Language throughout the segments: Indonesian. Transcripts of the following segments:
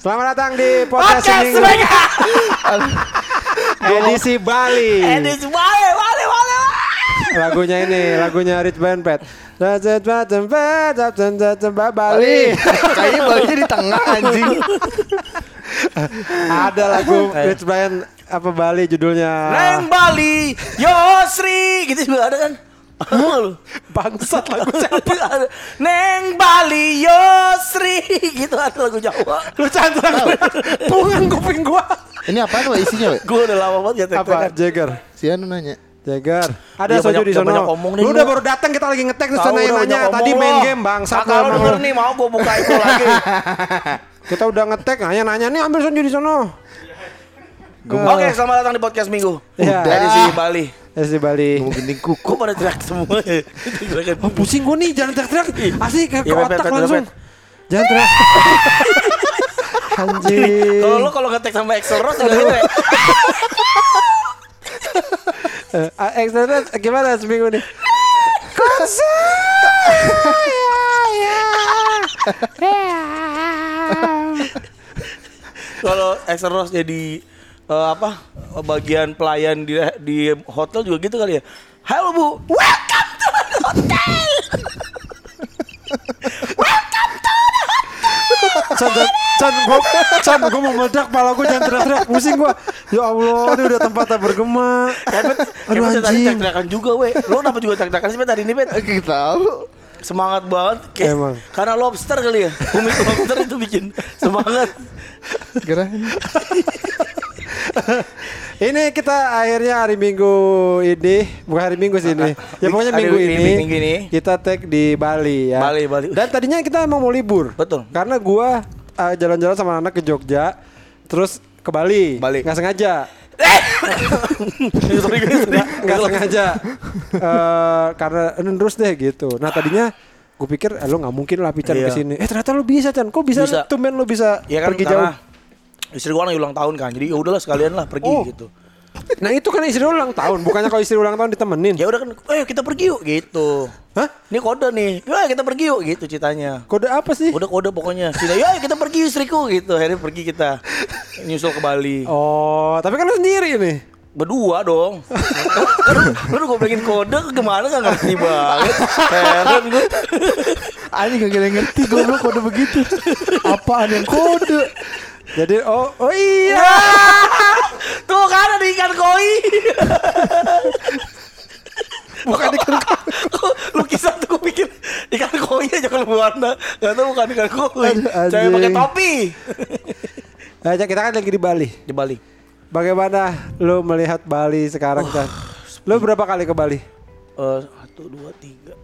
Selamat datang di podcast Podcast Seminggu Semega. edisi Bali. Edis wale wale wale. Lagunya ini, lagunya Rich Band Pet. Bali. Kayaknya baliknya di tengah anjing. Ada lagu Rich Band apa Bali judulnya Neng Bali, Yosri, gitu juga ada kan? Bangsat lagu siapa? Neng Bali, Yosri, gitu ada lagu Jawa. Lu cantik Pungan kuping gua. Ini apa tuh isinya, we? Gue udah lama banget ya Apa? Jagger. Si Anu nanya. Jagger. Ada Dia soju banyak- di nih Lu udah baru datang kita lagi ngetek terus nanya nanya tadi main lo. game bang. Kakak lu denger nih mau gue buka itu lagi. Kita udah ngetek nanya nanya nih ambil soju di sono. Oke, selamat datang di podcast Minggu. Iya. Dari si Bali. SD Bali. Mau gending kuku. pada teriak semua ya? Oh pusing gue nih jangan teriak-teriak Asli ke, ke Iya, otak langsung. Jangan teriak Anjing Kalau lu kalau ngetek sama Excel Rose juga gitu ya. Eh, ah, Extended gimana seminggu nih? Kalau Excel Rose jadi eh, apa bagian pelayan di di hotel juga gitu kali ya. Halo Bu, welcome to the hotel. Chan, Chan, Chan, gua, Chan, gua mau meledak pala gua jangan teriak-teriak Pusing gua Ya Allah, ini udah tempatnya bergema Kevin, Aduh, Kevin tadi anjing. teriak-teriakan juga weh. Lo kenapa juga teriak-teriakan sih Bet, hari ini Bet? Kita tahu. Semangat banget. Kayak, Emang. Karena lobster kali ya. Kumis lobster itu bikin semangat. Keren. Ini kita akhirnya hari Minggu ini Bukan hari Minggu sih ini Ya pokoknya minggu ini, ini, minggu ini. Kita tag di Bali ya Bali, Bali. Dan tadinya kita emang mau libur Betul. Karena gua uh, jalan-jalan sama anak ke Jogja Terus ke Bali Bali. Nggak sengaja Eh! Nggak sengaja Eh, karena ini terus deh gitu nah tadinya gue pikir eh, lo nggak mungkin lah Pican Iya. ke sini eh ternyata lo bisa Chan kok bisa, Bisa. tumben lo bisa Ya kan pergi jauh istri gua ulang tahun kan. Jadi ya udahlah sekalian lah pergi Oh. gitu. nah itu kan istri ulang tahun bukannya kalau istri ulang tahun ditemenin Ya udah kan, eh kita pergi yuk gitu. hah Ini kode nih, ya kita pergi yuk gitu ceritanya. kode apa sih Udah kode pokoknya. Cina, ya kita pergi istriku gitu. Akhirnya pergi kita nyusul ke Bali. oh tapi kan lo sendiri nih Berdua dong. Lu udah gue pengen kode gimana gak ngerti banget. Heran gue. Anjing gak ngerti goblok kode begitu. Apaan yang kode? Jadi oh oh iya Tuh kan ada ikan koi. bukan ikan Kok lukisan tuh gue pikir ikan koi aja kalau warna. Gak tau bukan ikan koi. Cewek pakai topi. nah, kita kan lagi di Bali Di Bali. bagaimana lo melihat Bali sekarang Chan lo berapa kali ke Bali Eh, satu, dua, tiga.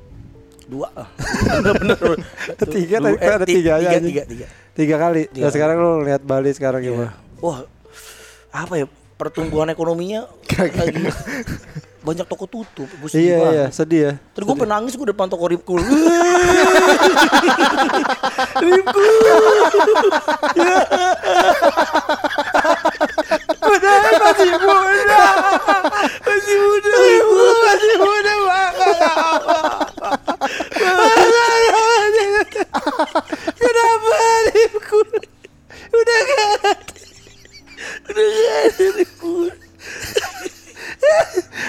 Dua lah. Bener, bener. Tiga, tadi ada ti- tiga Tiga, anjing. tiga, tiga. tiga kali Tiga nah sekarang lo lihat Bali sekarang Iya. gimana Wah, apa ya pertumbuhan ekonominya lagi banyak toko tutup. Gue sedih iya banget. iya sedih ya Terus gue penangis gue depan toko Ripkul. Ripkul. Udah masih muda Masih muda. Masih muda Kenapa adikku Udah gak ada Udah gak ada Ripkul.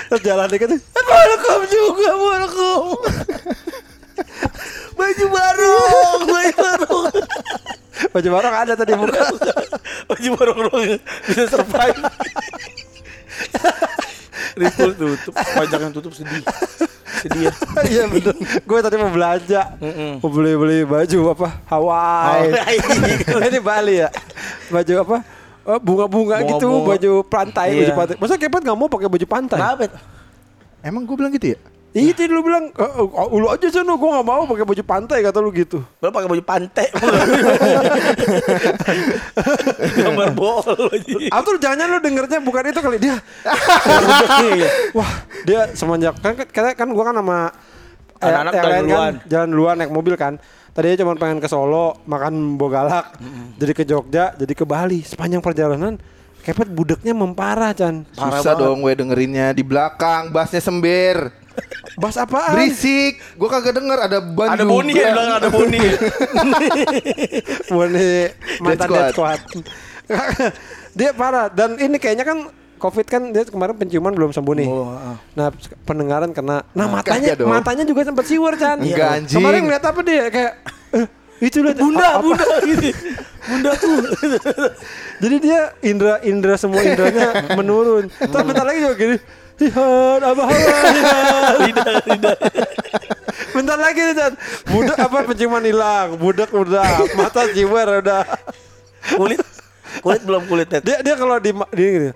Terus jalan dikit Welcome juga welcome Baju barong, baju barong. Baju barong ada tadi buka Baju barong dong bisa survive. Ripkul tutup, pajak yang tutup sedih. Sedih ya. Iya bener Gue tadi mau belanja Mm-mm. Mau beli-beli baju apa Hawaii Hawaii. Ini Bali ya Baju apa Oh, bunga-bunga gitu Bunga-bunga. baju pantai Iya. baju pantai masa kepet nggak mau pakai baju pantai Kenapa? Emang gue bilang gitu ya? Itu lu bilang "Oh, oh, lu aja sana gue nggak mau pakai baju pantai kata lu gitu Lo pakai baju pantai. Gambar bol. Atau jangan lu dengernya bukan itu kali dia. Wah, dia semenjak kan kan, kan gua kan sama eh, Anak-anak yang jalan lain kan duluan. jalan duluan naik mobil kan. Tadinya cuma pengen ke Solo, makan bogalak, jadi ke Jogja, jadi ke Bali. Sepanjang perjalanan kepet budeknya memparah, Chan. Parah Susah banget. dong gue dengerinnya di belakang, bassnya sember. Bahas apaan? Berisik. Gua kagak denger ada ban Ada Boni ya bilang ada Boni. Boni mantan Dead dead squad. dia parah dan ini kayaknya kan Covid kan dia kemarin penciuman belum sembuh nih. Oh, ah. Nah, pendengaran kena. Nah, matanya kagak dong. matanya juga sempat siwer, Chan. Enggak, anjing. Kemarin ngeliat apa dia kayak eh, itu lihat Bunda, apa- bunda gitu. Bunda tuh. Jadi dia indra indra semua indranya menurun. Terus bentar lagi juga gini. Hihan, abah Lidah, lidah. Bentar lagi nih. Budak apa penciuman hilang, budak udah, mata siwer udah. Kulit kulit belum kulit. Dia dia kalau di, di gini,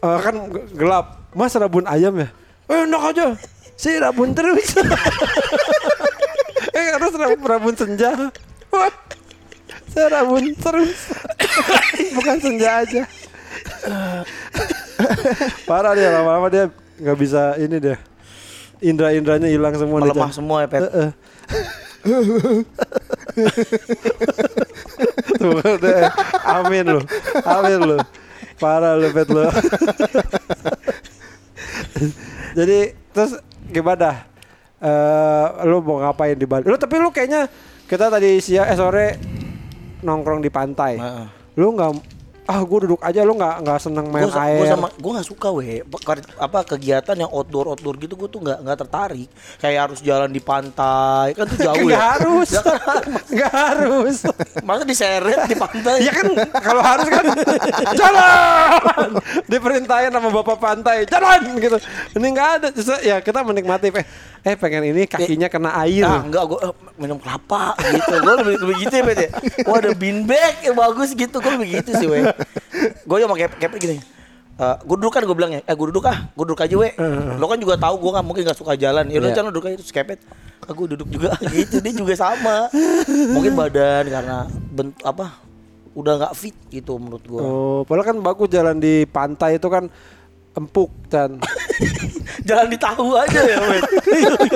eh, kan gelap. Mas rabun ayam ya? Eh enak aja. Si rabun terus. eh harus rabun, rabun senja. Wah, saya rabun terus. Bukan senja aja. Parah dia lama-lama dia nggak bisa ini deh. Indra-indranya hilang semua Melemah Chan. semua ya, Pet. Heeh. Tuh deh. Amin lu. Amin lu. Parah lu pet lu. Jadi terus gimana? Eh lu mau ngapain di Bali? Lu tapi lu kayaknya kita tadi siang eh sore nongkrong di pantai. Heeh. Lu nggak ah gue duduk aja lu nggak nggak seneng main Gue air. sama gue gak suka weh apa kegiatan yang outdoor outdoor gitu gue tuh nggak nggak tertarik kayak harus jalan di pantai kan tuh jauh Nggak ya harus. Ya kan, Nggak harus. masa diseret di pantai Ya kan kalau harus kan jalan diperintahin sama bapak pantai jalan gitu ini nggak ada Justru ya kita menikmati eh eh pengen ini kakinya kena air Nah, enggak gue minum kelapa gitu. Gue lebih, lebih gitu ya. Wah, ada bean bag yang bagus gitu. Gue lebih gitu sih, weh. Gue yang pakai kayak gini. Eh, gue duduk kan gue bilang ya, eh gue duduk ah, gue duduk aja weh. Lo kan juga tahu gue kan mungkin gak suka jalan. Ya udah jangan duduk aja terus kepet. Ah, gue duduk juga gitu. Dia juga sama. Mungkin badan karena bentuk apa? Udah nggak fit gitu menurut gue. oh padahal kan bagus jalan di pantai itu kan empuk dan Jalan di tahu aja ya, weh.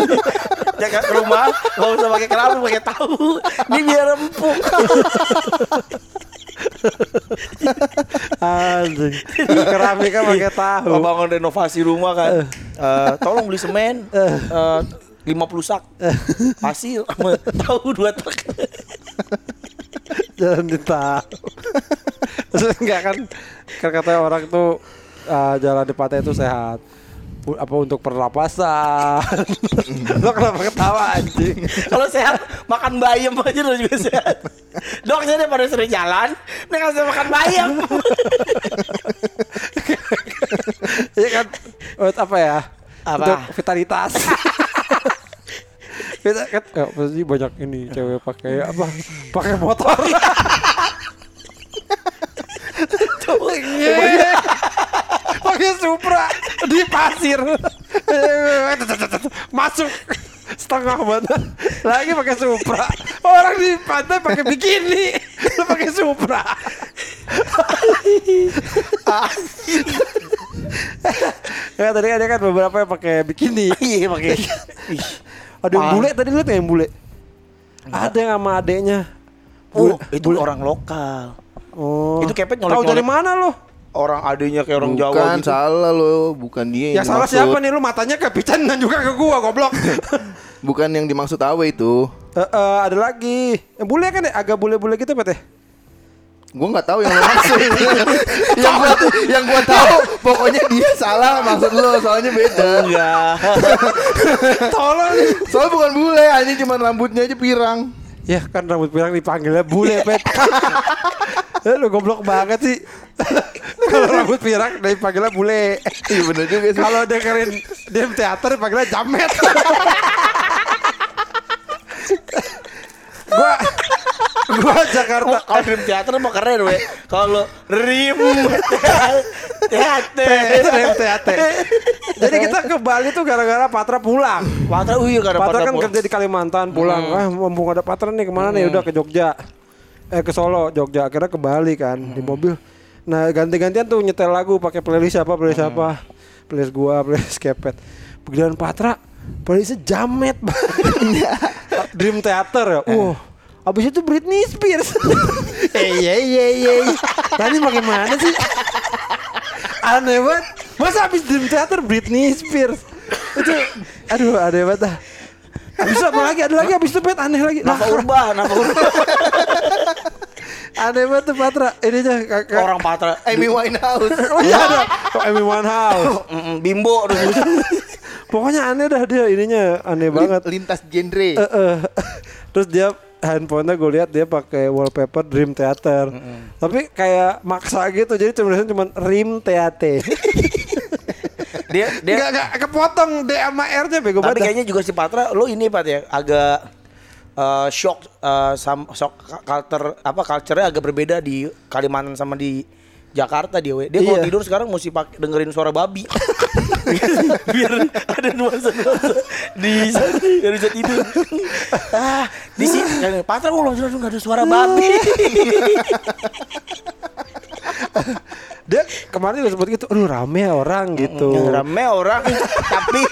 Jangan ke rumah, gak usah pakai keramik, pakai tahu. Ini biar empuk. Anjing. Keramik kan pakai tahu. Bangun renovasi rumah kan, eh, tolong beli semen, eh, 50 sak, pasir, sama tahu dua truk. jalan di tahu Terus enggak kan kan katanya orang tuh uh, jalan di pantai itu sehat apa untuk pernapasan lo kenapa ketawa anjing Kalau sehat makan bayam aja lo juga sehat. Dok saya pada sering jalan, ini kasih makan bayam. Iya kan buat apa ya? Apa? Untuk vitalitas. Kita kan ya, pasti banyak ini cewek pakai apa? Pakai motor. Iya. pakai Supra di pasir. Masuk setengah badan lagi pakai Supra. Orang di pantai pakai bikini, lu pakai Supra. ya tadi ada kan beberapa yang pakai bikini. Iya pakai. Ada yang bule tadi lihat yang bule? Ada yang sama adeknya. Oh, Bule- itu bule. orang lokal. Oh. Itu kepet Tahu nyolek-nyolek. dari mana lo? Orang adanya kayak orang Jawa Bukan gitu. salah lo, bukan dia Ya yang salah dimaksud. siapa nih lu matanya ke Pican dan juga ke gua goblok. Bukan yang dimaksud Awe itu. Eh, eh, ada lagi. Yang bule kan ya agak bule-bule gitu Pet ya? Gua nggak tahu yang lo maksud. yang gua yang gua tahu pokoknya dia salah maksud lo, soalnya beda. Enggak. Tolong. Soalnya bukan bule, ini cuma rambutnya aja pirang. Ya kan rambut pirang dipanggilnya bule Pet. Lu goblok banget sih. Kalau rambut pirang dipanggilnya bule. Iya bener juga sih. Kalau dengerin dia teater dipanggilnya jamet. gua gua Jakarta Kalau Dream Theater mah keren weh. Kalau Rim Theater. Rem teater. Jadi kita ke Bali tuh gara-gara Patra pulang. Patra oh iya karena Patra Patra kan kerja di Kalimantan pulang. Ah, mumpung ada Patra nih ke mana nih? Udah ke Jogja. Eh ke Solo, Jogja. Akhirnya ke Bali kan di mobil. Nah ganti-gantian tuh nyetel lagu pakai playlist apa, playlist apa, playlist gua, playlist kepet. Begitu Patra, playlistnya jamet banget. Dream Theater ya. Wah. Abis itu Britney Spears. Eh iya iya iya. Tadi bagaimana sih? Aneh banget. Masa abis Dream Theater Britney Spears? itu aduh ada banget dah. Habis itu apa lagi? Ada lagi habis itu pet aneh lagi. Nafa Urba, Nafa Urba. aneh banget tuh Patra. Ininya kakak. Orang Patra. Amy Winehouse. Oh iya ada. Oh, Amy Winehouse. Bimbo. Pokoknya aneh dah dia ininya aneh banget. Lintas genre. Eh, eh. Terus dia handphonenya gue lihat dia pakai wallpaper Dream Theater. Tapi kayak maksa gitu. Jadi tulisannya cuma Rim Theater. Dia dia Enggak enggak kepotong D sama R-nya bego tapi kayaknya juga si Patra lu ini Pat ya agak eh, shock eh, sam, shock culture apa culture-nya agak berbeda di Kalimantan sama di Jakarta dia we. Dia kalau Iya. tidur sekarang mesti pakai dengerin suara babi. Biar ada nuansa-nuansa di sana bisa tidur. ah, di sini Patra gua langsung enggak ada suara babi. Dia kemarin juga sempat gitu, aduh rame orang gitu. Rame orang tapi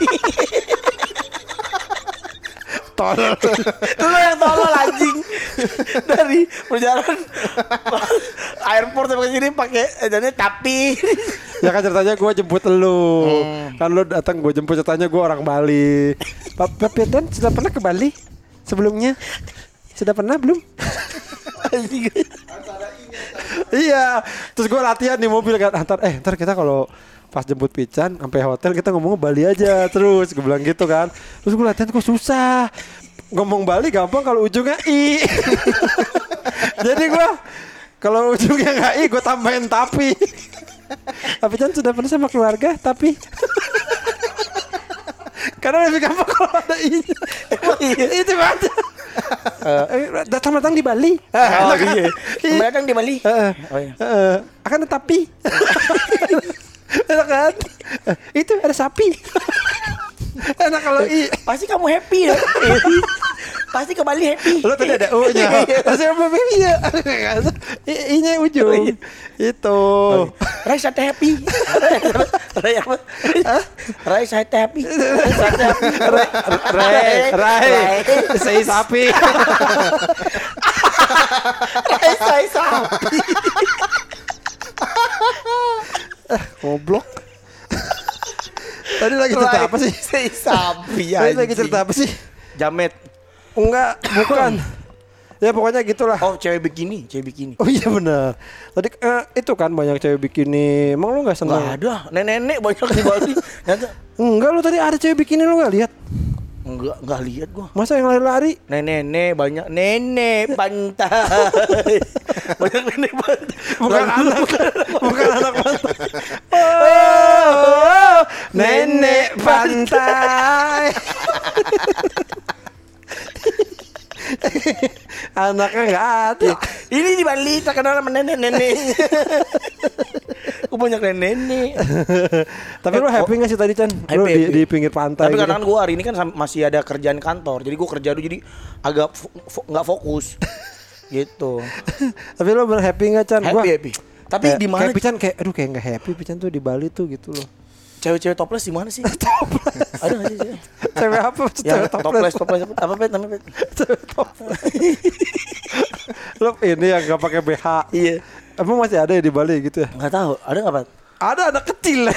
Tolol. Lu lo yang tolol anjing Dari perjalanan Airport sampai sini pakai Jadinya tapi ya kan ceritanya gue jemput lu. Kan lu datang gue jemput ceritanya gue orang Bali. Pak Firdan sudah pernah ke Bali sebelumnya? Sudah pernah belum? iya. Terus gue latihan di mobil kan. Antar eh ntar kita kalau pas jemput Pican sampai hotel kita ngomong Bali aja terus. Gue bilang gitu kan. Terus gue latihan kok susah? Ngomong Bali gampang kalau ujungnya i. Jadi gue kalau ujungnya nggak i gue tambahin tapi. Tapi kan sudah pernah sama keluarga tapi. Karena lebih gampang kalau ada i. Itu aja. Eh, datang-datang di Bali. Oh iya. Mereka di Bali. Heeh. Oh iya. Heeh. akan tetapi enak kan? Itu ada sapi. Enak kalau i. Pasti kamu happy ya? Pasti ke Bali happy. Lo tadi ada u nya masih apa iya i nya ujung. Itu. Rai sate happy. Rai apa? Rai sate happy. Rai happy. Rai Rai saya sapi. Rai saya sapi goblok. Tadi lagi cerita apa sih? Saya sapi tadi lagi cerita apa sih? Jamet. Enggak bukan. Ya pokoknya gitulah. Oh cewek bikini Cewek bikini. Oh iya benar. Tadi eh, itu kan banyak cewek bikini. Emang lu nggak Enggak senang? ada Nenek-nenek banyak di Bali Enggak lu tadi ada cewek bikini lu nggak lihat? Enggak, enggak lihat gua. Masa yang lari-lari? Nenek-nenek banyak nenek pantai. banyak nenek pantai. Bukan anak, bukan anak pantai. Oh, nenek pantai. Anaknya nggak ada. Ini di Bali terkenal sama nenek-nenek. Banyak nenek-nenek. Tapi lu happy nggak sih tadi Chan? Lu Happy, di, happy. di pinggir pantai. Tapi gitu. kadang gue hari ini kan masih ada kerjaan kantor. Jadi gue kerja dulu jadi agak fo- fo- nggak fokus. gitu. Tapi lu bener happy nggak Chan? Happy, happy. Tapi di mana Kayak Pican kayak, aduh kayak nggak happy Pican tuh di Bali tuh gitu loh. cewek-cewek topless di mana sih? Ada nggak sih? cewek? Cewek apa? Yang Cewek topless, topless apa? Apa pet namanya pet? Cewek topless. Lu ini yang nggak pakai BH. Iya. Emang masih ada ya di Bali gitu ya? Nggak tahu. Ada nggak pet? Ada anak kecil.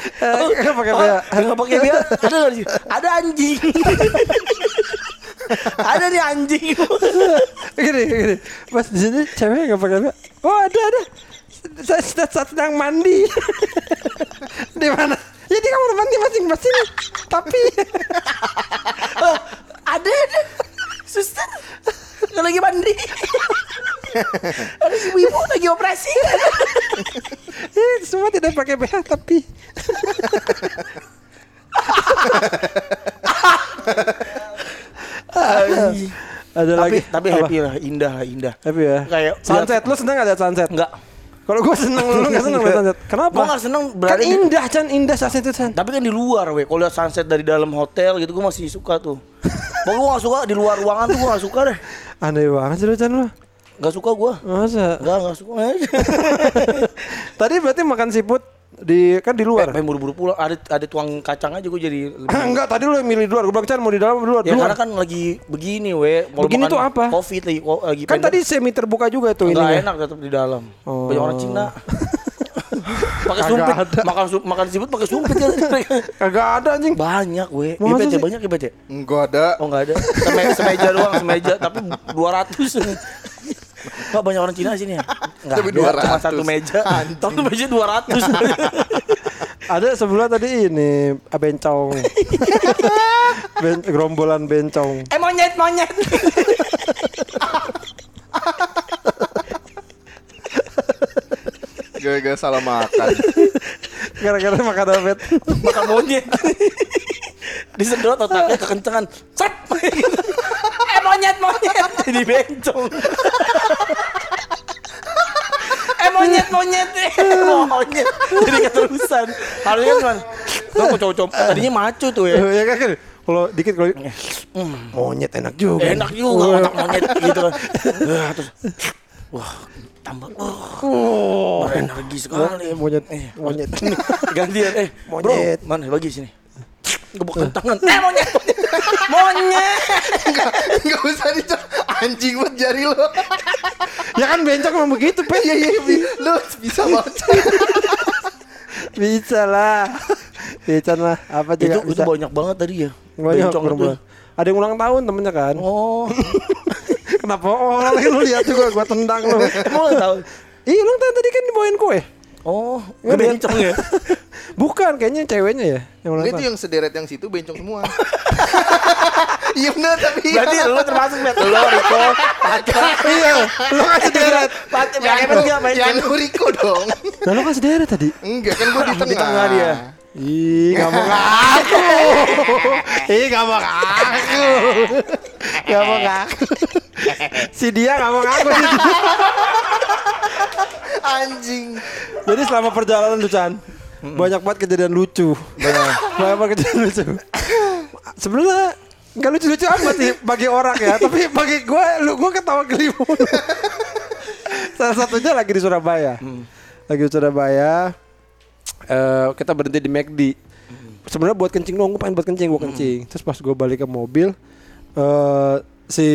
Eh, nggak pakai Oh, BH. nggak pakai BH. Ada nggak sih? Ada anjing. ada nih anjing. Gini, gini. Mas di sini cewek nggak pakai BH. Oh ada ada. Saya sedang, sedang mandi. di mana? Ya di kamar mandi masing-masing. Tapi Oh, ada ada. Suster. Nggak lagi mandi. ada ibu-ibu lagi operasi. eh, semua tidak pakai BH tapi ada tapi lagi. tapi Apa? happy lah, indah lah, indah. Happy ya. Kayak sunset. Lu seneng gak lihat sunset? Enggak. Kalau gue seneng, lu gak seneng lihat sunset. Kenapa? Gua nggak seneng Kan berada di- indah Chan, indah sunset itu Chan. Tapi kan di luar weh, kalau lihat sunset dari dalam hotel gitu gue masih suka tuh. Pokoknya gue gak suka di luar ruangan tuh gue gak suka deh. Aneh banget sih lu Chan lu. Gak suka gue. Masa? Gak, gak suka. Tadi berarti makan seafood di kan di luar. Pengen buru-buru pulang. Ada ada tuang kacang aja gue jadi lebih. Enggak, tadi lu yang milih di luar. Gue bilang Chan mau di dalam di luar. Ya Luar. karena kan lagi begini weh. Mau Begini tuh apa? Covid lagi. lagi Kan tadi semi terbuka juga tuh ininya. enak tetap di dalam. Oh. Banyak orang Cina. Pakai sumpit. ada. Makan su- makan siput pakai sumpit kan. Kagak ada anjing. banyak we. Ibet ya banyak ibet ya. Enggak ada. Oh enggak ada. Seme semeja doang, semeja tapi 200. Pak banyak orang Cina sini ya? Enggak cuma 200. satu meja. Satu meja 200. Ada sebelah tadi ini bencong. ben, gerombolan bencong. eh monyet, monyet. Gara-gara salah makan. Gara-gara makan apa? Makan monyet. Disedot otaknya kekencengan. Set. Monyet, monyet. Jadi bencong. eh monyet, monyet. Eh monyet. Jadi keterusan. Harusnya kan cuma Tuh cowok-cowok tadinya maco tuh ya. ya kan? Kalau dikit kalau monyet enak juga. enak juga otak monyet gitu kan terus wah tambah wah berenergi sekali monyet Eh, monyet. gantian eh Monyet. mana bagi sini gebuk tangan eh monyet monyet monyet Enggak, enggak usah dicok. Anjing buat jari lo. ya kan bencong memang begitu, Pe. Iya iya bi- lu bisa banget. Bisa lah. Bisa lah. Apa itu juga itu bisa. banyak banget tadi ya Banyak bencong itu. Ada yang ulang tahun temennya kan. oh Kenapa oh lagi lu lihat juga gua tendang lu. emang lo tahu Ih, ulang tahun tadi kan dibawain kue. Oh Nggak bencong ya Bukan, kayaknya ceweknya ya yang ulang Itu yang sederet yang situ bencong semua. Iya benar tapi. berarti lo termasuk bet lo Riko Pakai Iya, lu kan sederet. main yang Riko dong. Nah, lu kan sederet tadi. Enggak kan gua di tengah. di tengah dia Ih, gak mau ngaku. Ih, gak mau ngaku. Gak mau ngaku. Si dia gak mau ngaku sih. Anjing. Jadi selama perjalanan tuh Chan, banyak banget kejadian lucu. Banyak banget kejadian lucu. Sebenarnya nggak lucu-lucu amat sih bagi orang ya, tapi bagi gue, lu gue ketawa kelimun. Salah satunya lagi di Surabaya. Lagi di Surabaya. Eh, kita berhenti di McD. Sebenarnya buat kencing doang, gue pengen buat kencing, gue kencing. Terus pas gue balik ke mobil, eh si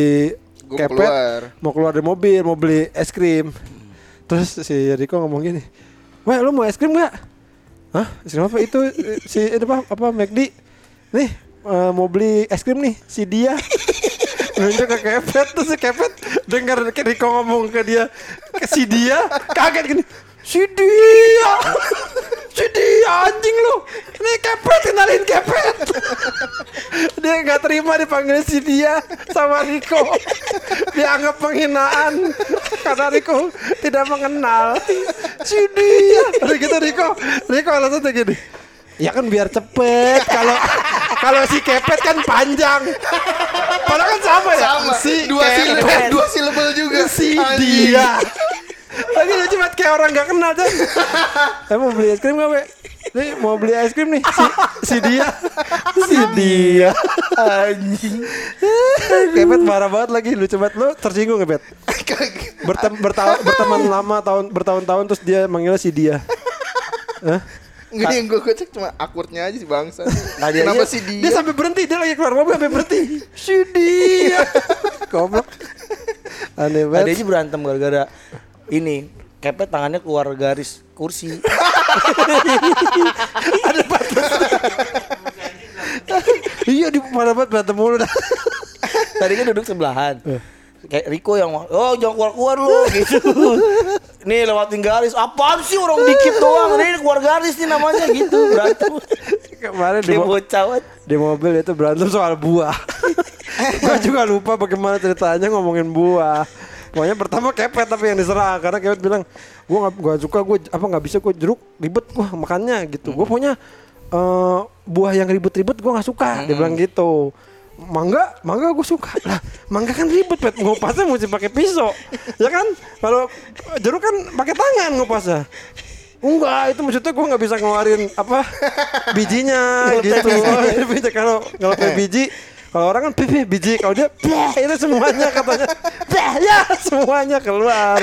Gua Kepet keluar. mau keluar dari mobil, mau beli es krim. Terus si Riko ngomong gini, Wah lu mau es krim gak? Hah? Es krim apa itu? Si itu apa? Apa McD? Nih eh, mau beli es krim nih si dia. Nunjuk ke Kepet Terus si Kepet Dengar Riko ngomong ke dia Ke si dia Kaget gini Si dia Si dia anjing lu. Ini Kepet kenalin Kepet. Dia nggak terima dipanggil si dia Sama Riko. Dia anggap penghinaan. Karena Riko tidak mengenal. Si dia Udah gitu Riko. Riko alasannya gini. Ya kan biar cepet. Kalau kalau si kepet kan panjang. Padahal kan sama ya? Sama. Si dua kepet. silebel, dua silebel juga. Si Anjing. dia Tapi lucu banget kayak orang gak kenal kan Saya mau beli es krim gak Be? Nih mau beli es krim nih. Si, si dia. Si dia. Anjing. Kepet marah banget lagi. Lucu banget. Lu tersinggung Kepet? Bertem, berta- Berteman lama tahun bertahun-tahun Terus dia manggilnya si dia. Hah? Enggak yang gue cek cuma akurnya aja sih bangsa. Nah, dia Kenapa aja- sih Dia? dia? sampai berhenti. Dia lagi keluar mobil sampai berhenti. Si dia. Goblok. Aneh Tadi banget. Aja berantem gara-gara ini kepet tangannya keluar garis kursi. Iya di pada banget berantem mulu dah Tadinya duduk sebelahan. Kayak Riko yang oh jangan keluar-keluar lu gitu. Nih lewatin garis. Apaan sih orang dikit doang. Nih keluar garis nih namanya gitu. Berantem. Kemarin di, mo- di mobil itu berantem soal buah Gue juga lupa bagaimana ceritanya ngomongin buah Pokoknya pertama kepet tapi yang diserang Karena kepet bilang Gue gak, gak suka gue apa nggak bisa gue jeruk ribet gue makannya gitu Gue punya eh, buah yang ribet-ribet gue gak suka Dia bilang gitu Mangga, mangga gue suka lah. Mangga kan ribet, pet ngupasnya mesti pakai pisau, ya kan? Kalau jeruk kan pakai tangan ngupasnya. Enggak, itu maksudnya gue nggak bisa ngeluarin apa bijinya gitu. Kalau kalau kayak biji, kalau orang kan pipi biji, kalau dia bleh, itu semuanya katanya, bleh, ya semuanya keluar.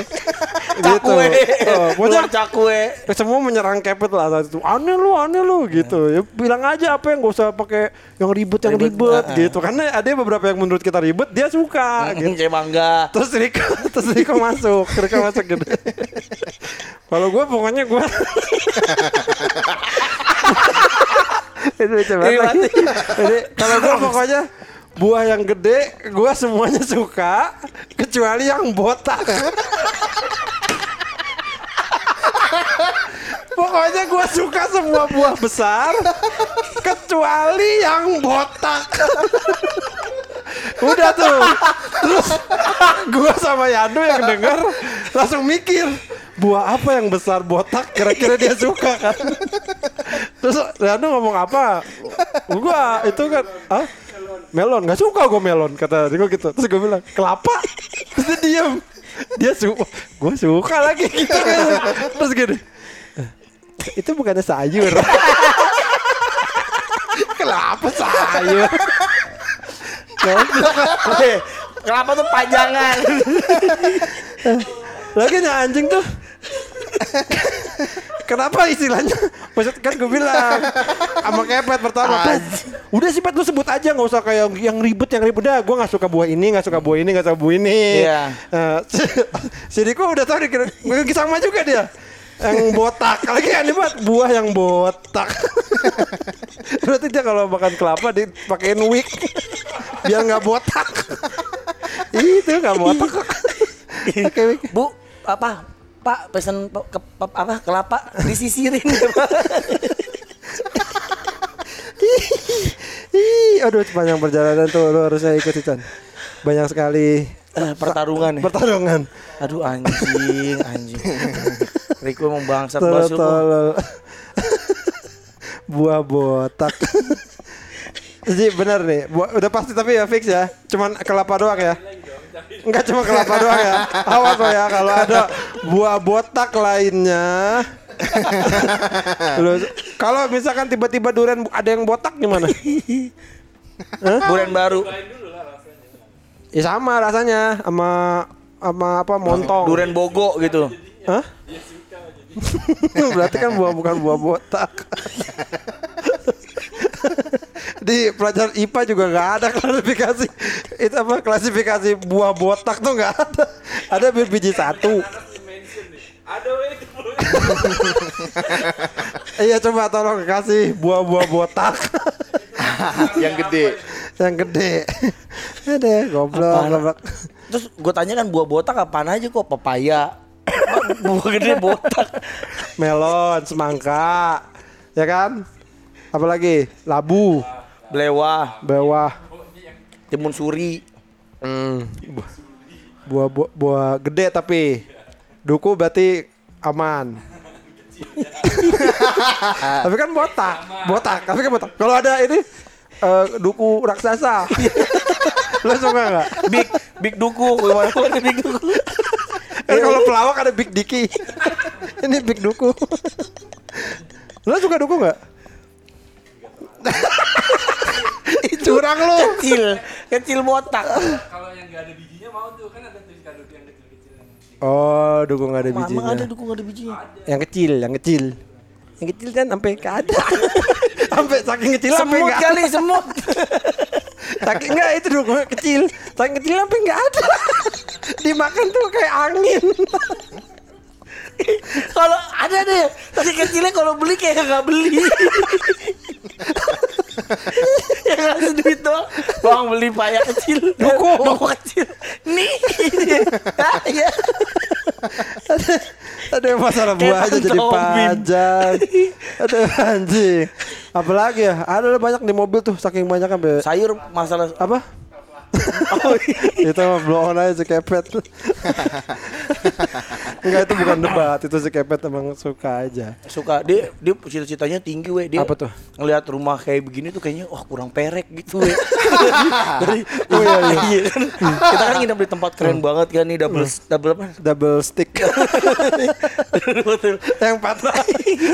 gitu. Cakwe. Oh, pokoknya cakwe. semua menyerang kepet lah saat itu. Aneh lu, aneh lu gitu. Ya bilang aja apa yang gak usah pakai yang ribet yang Ribet, ribet ah. gitu. Karena ada beberapa yang menurut kita ribet dia suka gitu. Kayak mangga. Terus Riko, terus Riko masuk, Riko masuk gitu. Kalau gue pokoknya gue itu coba Ini mati. Jadi kalau gue pokoknya buah yang gede gue semuanya suka kecuali yang botak. Pokoknya gue suka semua buah besar kecuali yang botak. Udah tuh. Terus gue sama Yanu yang denger langsung mikir buah apa yang besar botak kira-kira dia suka kan. Terus Yanu ngomong apa? Gua itu kan ah melon nggak suka gue melon kata dia gitu. Terus gue bilang kelapa. Terus dia diam. Dia suka, gue suka lagi gitu. Terus gini, itu bukannya sayur. Kelapa sayur. Kenapa tuh pajangan? Lagi nih anjing tuh. Kenapa istilahnya? Maksud kan gue bilang sama kepet pertama. "Pet, Udah sih pet lu sebut aja nggak usah kayak yang ribet yang ribet dah. Gue nggak suka buah ini, nggak suka buah ini, nggak suka buah ini. Iya. Eh, si, si Diko udah tahu dikira gue sama juga dia. Yang botak lagi aneh banget buah yang botak. Berarti dia kalau makan kelapa dipakein wig biar nggak botak. Itu nggak botak wig. Bu, apa? Pak pesen pe- ke, pe- apa kelapa disisirin. Ih, aduh sepanjang perjalanan tuh lu harusnya ikut Chan. Banyak sekali Eh, pertarungan ya. pertarungan. Aduh anjing, anjing. Riko emang bangsat banget. Buah botak. Jadi benar nih, udah pasti tapi ya fix ya. Cuman kelapa doang ya. Enggak cuma kelapa doang ya. Awas lo ya kalau ada buah botak lainnya. Kalau misalkan tiba-tiba durian ada yang botak gimana? Bulan baru. Ya sama rasanya sama sama apa montong. Duren bogo gitu. Hah? Berarti kan buah bukan buah botak. Di pelajaran IPA juga nggak ada klasifikasi itu apa klasifikasi buah botak tuh nggak ada. Ada biji satu. Iya coba tolong kasih buah-buah botak yang gede. yang gede. Ada goblok goblok. Terus gue tanya kan buah botak apaan aja kok pepaya. buah gede botak. Melon, semangka, ya kan? Apalagi labu, Belewah, bawah. timun suri. Hmm. bu- Buah, buah buah gede tapi duku berarti aman. tapi kan botak, botak, tapi kan botak. Kalau ada ini eh, duku raksasa, lo suka nggak? Big Big Duku. Big Duku? Kan kalau pelawak ada Big Diki, ini Big Duku. lo suka duku nggak? Curang lo. Kecil, kecil botak. Kalau yang nggak ada bijinya mau tuh kan ada tuh kado yang kecil-kecil yang Oh, duku nggak ada Mama bijinya. ada duku gak ada bijinya. Yang kecil, yang kecil. Yang kecil kan sampai nggak ada. sampai saking kecil sampai Semut nggak kali semut. Saking enggak itu dulu kecil. Saking kecil sampai nggak ada. Dimakan tuh kayak angin. Kalau ada deh, tapi kecilnya kalau beli kayak nggak beli. yang ngasih duit doang, bang beli paya kecil, Duku. duku kecil, nih, iya. Ada yang masalah buah aja jadi panjang. Ada anjing. Apalagi ya? Ada banyak di mobil tuh saking banyak sampai Sayur masalah apa? Oh, iya. itu mah blow on aja si kepet. Enggak itu bukan debat, itu si kepet emang suka aja. suka dia dia cita-citanya tinggi we dia Apa tuh? ngelihat rumah kayak begini tuh kayaknya wah kurang perek gitu we dari Oh, iya, iya. iya kan kita kan nginep di tempat keren banget kan nih double double apa Double stick. yang patah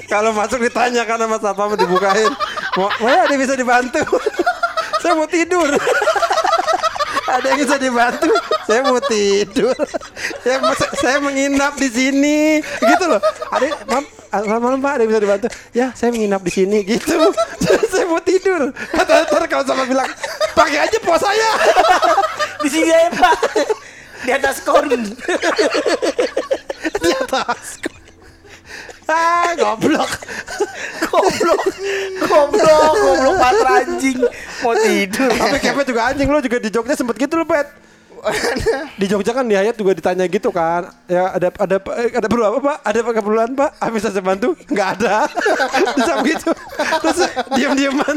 kalau masuk ditanya kan sama satpam dibukain mau ya, ada bisa dibantu saya mau tidur ada yang bisa dibantu? Saya mau tidur. Saya mau, saya menginap di sini. Gitu loh. Ada mam selamat malam pak. Ada yang bisa dibantu? Ya saya menginap di sini. Gitu. Saya mau tidur. Kata ntar kalau sama bilang pakai aja pos saya. Di sini aja pak. Di atas kon di atas Goblok. Goblok. Goblok, goblok patra anjing. Mau tidur. Tapi kepet juga anjing lu juga di Jogja sempet gitu lu pet. Di Jogja kan di Hayat juga ditanya gitu kan. Ya ada ada ada perlu apa Pak? Ada apa keperluan Pak? Habis saya bantu? Enggak ada. Bisa gitu. Terus diam-diaman.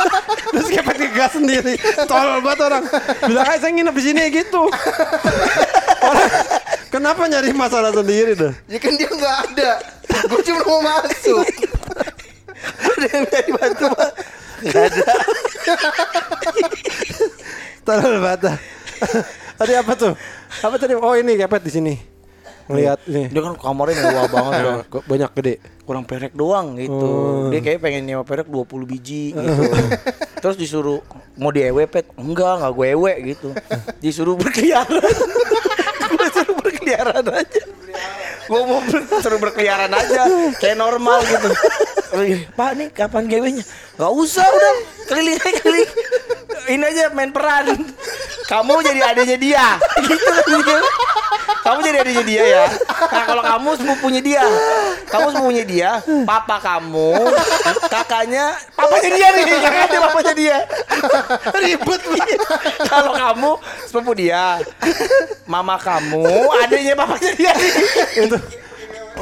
Terus kepet ngegas sendiri. Tolol banget orang. Bilang aja saya nginep di sini gitu. Orang kenapa nyari masalah sendiri dah? Ya kan dia nggak ada. Gue cuma mau masuk. Ada yang minta dibantu, Pak. Enggak ada. Banget. dah. Tadi apa tuh? Apa tadi? Oh ini kepet di sini. Ngelihat nih. Dia kan kamarnya mewah banget ya. Banyak gede. kurang perek doang gitu. Oh. Dia kayak pengen nyewa perek 20 biji gitu. Terus disuruh mau diewe pet. Enggak, enggak gue ewe gitu. Disuruh berkeliaran. Berkeliaran aja. Gue mau ber- suruh berkeliaran aja kayak normal gitu. Pak nih kapan gewenya? Gak usah udah keliling aja keliling. Ini aja main peran. Kamu jadi adanya dia. Gitu kan. Kamu jadi adanya dia ya. Nah kalau kamu sepupunya dia, kamu sepupunya dia, papa kamu, kakaknya, papanya dia nih, kakaknya papanya dia. Ribet nih. Kalau kamu sepupu dia, mama kamu, adanya papanya dia nih. itu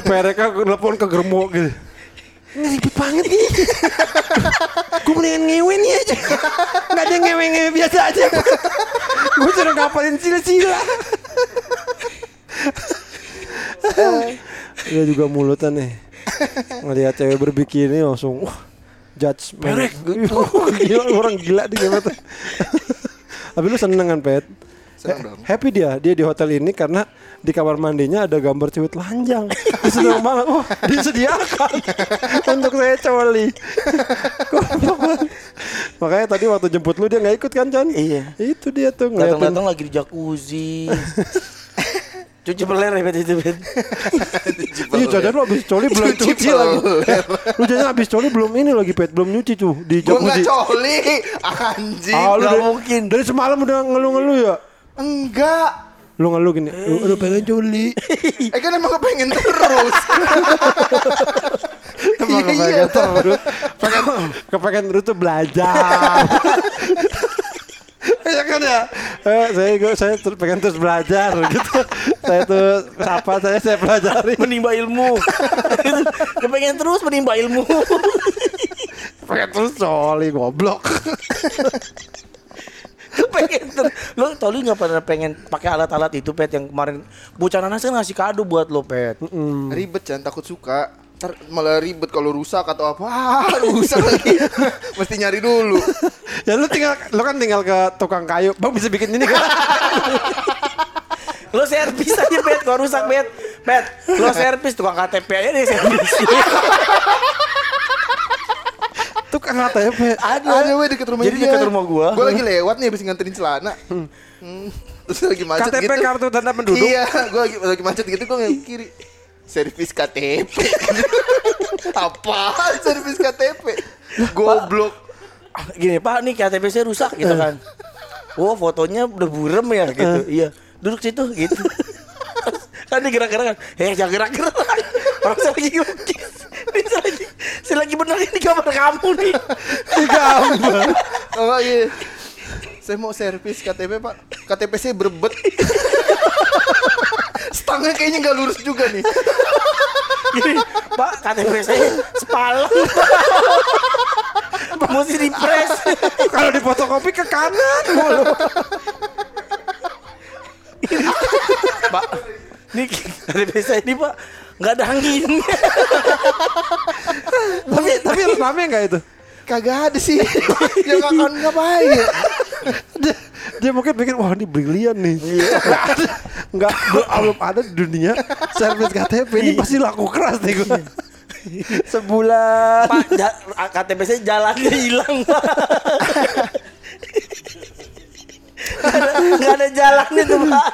mereka telepon ke germo gitu. Ini ribet banget nih. Gue mendingan ngewe nih aja. Nggak ada ngewe-ngewe biasa aja. Gue suruh ngapalin sila-sila dia juga mulutan nih. Ngelihat cewek berbikini langsung wah judge Perek, gitu. gila orang gila di gimana tuh tapi lu seneng kan pet? Dong. happy dia. Dia di hotel ini karena di kamar mandinya ada gambar cewek telanjang dia seneng banget. Wah disediakan untuk saya coli. Makanya tadi waktu jemput lu dia nggak ikut kan Chan? Iya. itu dia tuh ngeliatin. Datang-datang lagi di jacuzzi. Cuci peler ya Bet itu Bet. Iya jajan lu abis coli belum Cuci cuci lagi. Lu jajan abis coli belum ini lagi pet Belum nyuci tuh di Gue nggak jacuzzi coli. Anjing. Ah, lu nggak dari- mungkin. Dari semalam udah ngeluh-ngeluh ya Enggak. Lu ngeluh gini Lu, lu pengen coli Eh kan emang kepengen terus. Emang Iya, kepengen iya. terus Pengen, kepengen terus tuh belajar kan ya? Eh, Saya gua- saya ter- pengen terus belajar gitu. Saya tuh Apa saya saya pelajari. Menimba ilmu. Kepengen terus menimba ilmu. Pengen terus coli Goblok. Pengen ter lo tau lu nggak pernah pengen pakai alat-alat itu pet yang kemarin? Bocah nanas kan ngasih kado buat lo pet. Ribet jangan takut suka. Ntar malah ribet kalau rusak atau apa. Ah, rusak lagi. Mesti nyari dulu. Ya lu tinggal Lu kan tinggal ke tukang kayu Bang bisa bikin ini kan lo servis aja pet kalau rusak pet pet lo servis tukang KTP aja deh servis Tukang ATP ada Ada weh deket rumah Jadi dia. deket rumah gua. Gua lagi lewat nih habis nganterin celana. Hmm. Terus lagi macet KTP gitu. kartu tanda penduduk Iya, gua lagi, lagi macet gitu gua ngeliat kiri. Servis KTP. Apa? Servis KTP? Goblok. gini pak nih KTP saya rusak gitu kan. Oh fotonya udah burem ya gitu. Iya. Duduk situ gitu. Kan dia gerak-gerak kan eh jangan gerak-gerak. Orang saya lagi ini saya lagi saya lagi benerin di kamar kamu nih. Gambar Oh iya. Saya mau servis KTP pak. KTP saya berebet. Stangnya kayaknya nggak lurus juga nih. gini pak KTP saya sepalang mesti di press Kalau di fotokopi ke kanan mulu. pak ini KTP saya ini pak nggak ada anginnya tapi tapi rame nggak itu? Kagak ada sih. ya nggak akan ngapain. Dia, dia mungkin pikir wah ini brilian nih. Nggak ada, nggak belum ada di dunia servis KTP ini pasti laku keras nih gue. Sebulan. Pak, ja- KTP saya jalannya hilang, Pak. Nggak ada, ada jalannya tuh, Pak.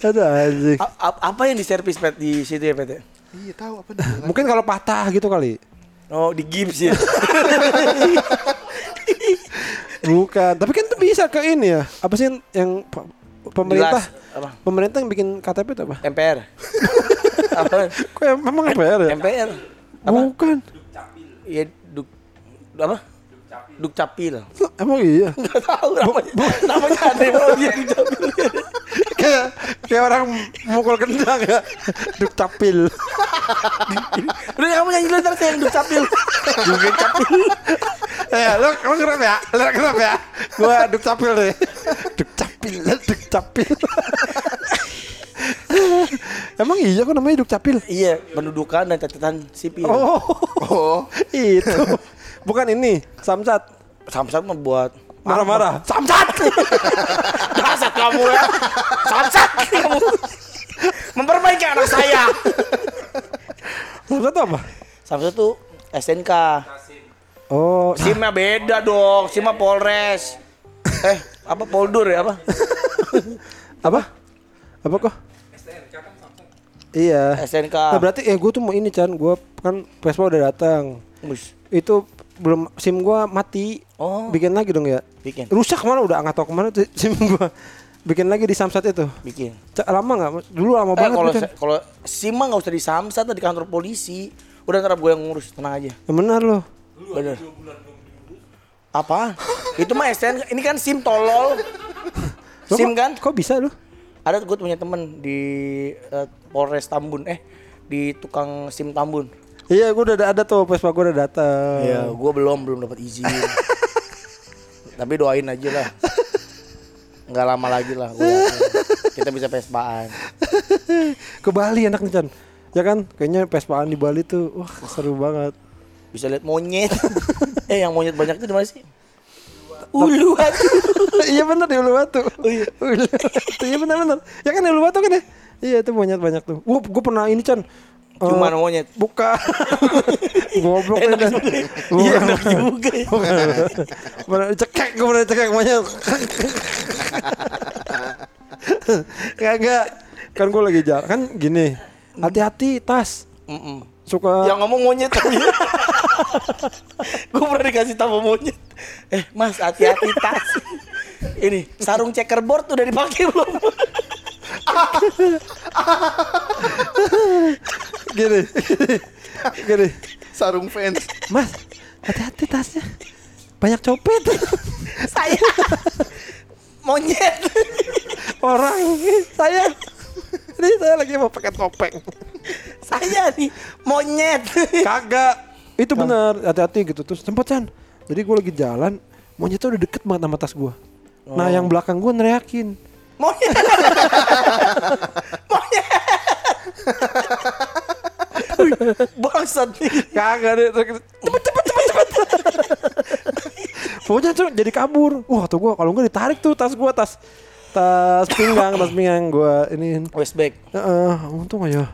Ada anjing. A- a- apa yang diservis Pet di situ ya, Pet? ya? Iya tahu apa. Mungkin kalau patah gitu kali. Oh, di gips ya. Bukan, tapi kan itu bisa ke ini ya. Apa sih yang pe- pemerintah Jelas. Apa? pemerintah yang bikin KTP itu apa? MPR. Apa? Kok em- emang MPR ya? MPR. Bukan. Iya, duk apa? Duk capil. Emang iya. Enggak tahu namanya. namanya ada yang mau dia duk capil. kayak kayak orang mukul kendang ya. Duk capil. Udah kamu nyanyi dulu ntar saya yang duk capil. Duk capil. Eh, lo lo ngerap ya? Lo ngerap ya? Gua duk capil deh. Duk capil, duk capil. Emang iya kok namanya duk capil? Iya, pendudukan dan catatan sipil. Oh, Oh, itu. Bukan ini, samsat. Samsat membuat Marah-marah. Samsat. Dasar kamu ya. Samsat kamu. Memperbaiki anak saya. Samsat itu apa? Samsat tuh SNK. Oh, SIM-nya beda dong. SIM-nya Polres. Eh, apa Poldur ya apa? apa? Apa kok? Iya. SNK. Nah, berarti ya gue tuh mau ini Chan, gue kan Vespa udah datang. Itu belum SIM gua mati. Oh. Bikin lagi dong ya. bikin. Rusak ke mana udah nggak tahu ke mana tuh SIM gua. Bikin lagi di Samsat itu. Bikin. Ca- Lama nggak? Dulu lama Eh, banget. kalau kalau SIM mah nggak usah di Samsat atau di kantor polisi. Udah ntar gue yang ngurus, tenang aja. Ya benar loh. Bener. Apa? Itu mah STN. Ini kan SIM tolol. Lo SIM kan? Kok bisa lu? Ada gue punya temen di eh, Polres Tambun. Eh, di tukang SIM Tambun. Iya, gua udah ada, tuh Vespa gua udah datang. Iya, gue belum belum dapat izin. Tapi doain aja lah. Nggak lama lagi lah. Gua. Kita bisa pespaan. Ke Bali enak nih Chan. Ya kan? Kayaknya Vespaan di Bali tuh wah seru banget. Bisa lihat monyet. eh, yang monyet banyak itu di mana sih? Uluwatu. iya benar di Uluwatu. Oh iya. Uluwatu. Iya benar benar. Ya kan Uluwatu kan ya? Iya itu monyet banyak tuh. Gua gua pernah ini Chan. Eh, Cuma monyet. Buka. Goblok Enak dah. juga. Iya, Bukan. enak juga. ya. Pernah cekek gue pernah cekek monyet. Kagak. Kan gue lagi jalan kan gini. Hati-hati tas. Mm-mm. Suka Yang ngomong monyet tapi Gue pernah dikasih tahu monyet Eh mas hati-hati tas Ini sarung checkerboard udah dipakai belum? gini. gini. sarung fans. Mas, hati-hati tasnya. Banyak copet. Saya Monyet Orang saya ini saya lagi mau pakai topeng. Saya nih Monyet Kagak. Itu benar, hati-hati gitu terus sempet Chan. Jadi gue lagi jalan, monyetnya udah deket banget sama tas gue. Nah yang belakang gue neriakin. Monyet Monyet Bangsat nih Kagak deh, cepet cepet cepet cepet. Pokoknya tuh jadi kabur. Wah tuh gue kalau gue ditarik tuh tas gue tas tas pinggang tas pinggang gue ini. Westback Heeh, untung aja.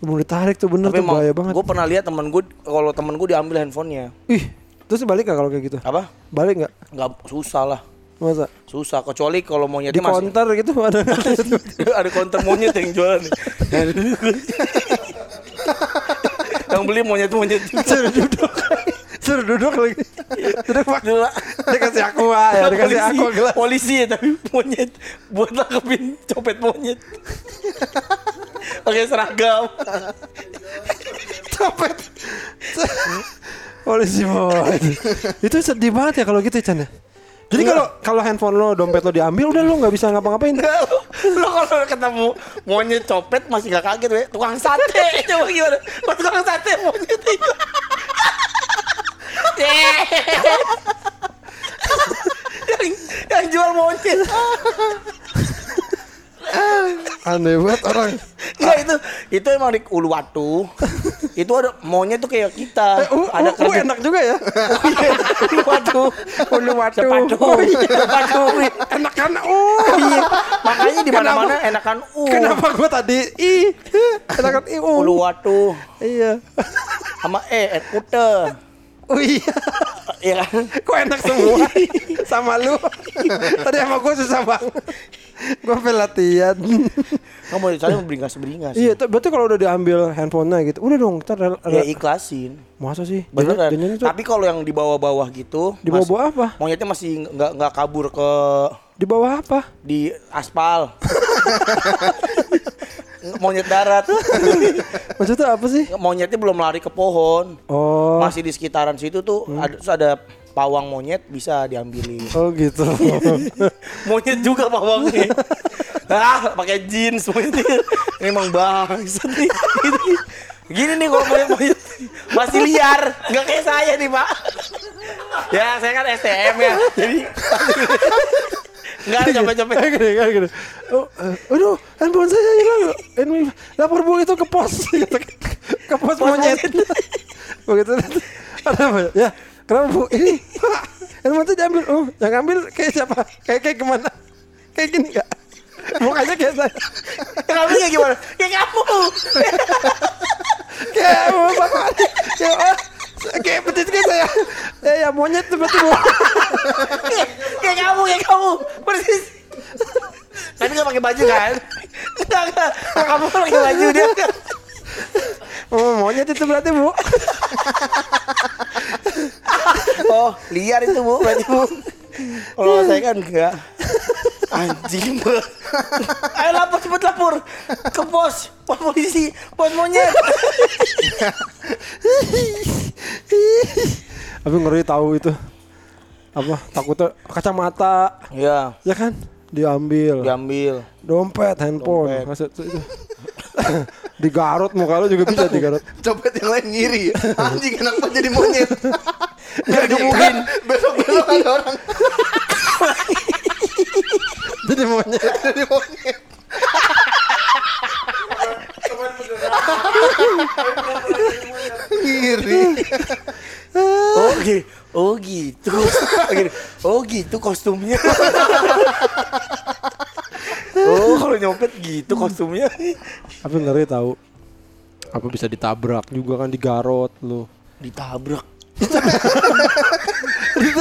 Mau ditarik tuh bener tuh Tapi bahaya banget. gue pernah lihat temen gue kalau temen gue diambil handphonenya Ih, terus balik gak kalau kayak gitu? apa Balik nggak? nggak susah lah Masa? susah kecuali kalau Di monyetnya masih counter gitu ada ada konter monyet yang jualan nih. yang beli monyet-monyet juga. suruh duduk. Suruh duduk lagi. Duduk pak. Dikasih aqua ya dikasih polisi, aqua gelas polisi ya tapi monyet. Buat nangkepin copet monyet. Pakai seragam. copet. Polisi boy itu sedih banget ya kalau gitu Chan ya jadi kalau kalau handphone lo dompet lo diambil udah lo nggak bisa ngapa-ngapain Lo kalau ketemu monyet copet masih gak kaget we. Tukang sate coba gimana? Kok tukang sate monyet itu. yang, yang jual monyet. aneh banget orang Enggak itu itu emang di Uluwatu. Itu ada monyet tuh kayak kita. uh, ada uh, uh, enak juga ya Uluwatu. Uluwatu. Sepatu. Oh, iya. Sepatu. enak kan oh Iya. Makanya di mana-mana enakan u. kenapa gua tadi ih enak kan ih uh. Uluwatu iya sama e eh, ute. oh iya Iya kan? Kok enak semua sama lu? Tadi sama gue susah banget. Gue pengen latihan. Kamu mau beringas-beringas. iya, tuh, berarti kalau udah diambil handphonenya gitu, udah dong kita Ya ikhlasin. masa sih? Beneran. Tapi kalau yang di bawah-bawah gitu, di bawah apa? monyetnya masih nggak nggak kabur ke Di bawah apa? di aspal. monyet darat. Maksudnya apa sih? Monyetnya belum lari ke pohon. Oh. Masih di sekitaran situ tuh ada terus ada pawang monyet bisa diambilin. Oh gitu. monyet juga pawangnya. ah, pakai jeans monyetnya. Emang bangsat nih. Gini nih kalau monyet-monyet masih liar, nggak kayak saya nih pak. Ya saya kan STM ya, jadi nggak ada capek-capek. Gini, kayak gini. Oh, eh, aduh, handphone saya hilang. Ini lapor bu itu ke pos, ke pos monyet. Begitu. Ada apa? Ya, kenapa bu? Ini pak, handphone saya diambil. Oh, yang ambil kayak siapa? Kayak kayak ke mana? Kayak gini nggak? Mukanya kayak saya. Kamu kayak gimana? Kayak kamu. Kayak bapak. Kayak kayak petis kayak saya. Ya, ya monyet bu. kayak kamu, kayak kamu. Persis. Tapi nggak pakai baju kan? Enggak, enggak. Kamu pakai baju dia. Oh, monyet itu berarti bu. Oh, liar itu bu, berarti bu. Kalau saya kan enggak. Anjing bu. Ayo lapor cepet lapor ke pos, pos polisi, pos monyet. Tapi ngeri tahu itu. Apa? Takutnya kacamata. Ya, Ya kan? Diambil. diambil. Dompet, handphone. Dompet. Maksud itu. digarut muka lu juga bisa digarut. Copet yang lain ngiri. Anjing kenapa jadi monyet? Nggak dikebukin. Besok besok ada orang Jadi monyet. jadi monyet. ngiri. Oh, gitu. Oh gitu. Oh gitu kostumnya. oh kalau nyopet gitu kostumnya. Tapi ngeri tahu. Apa bisa ditabrak juga kan digarot lu. Ditabrak. Bisa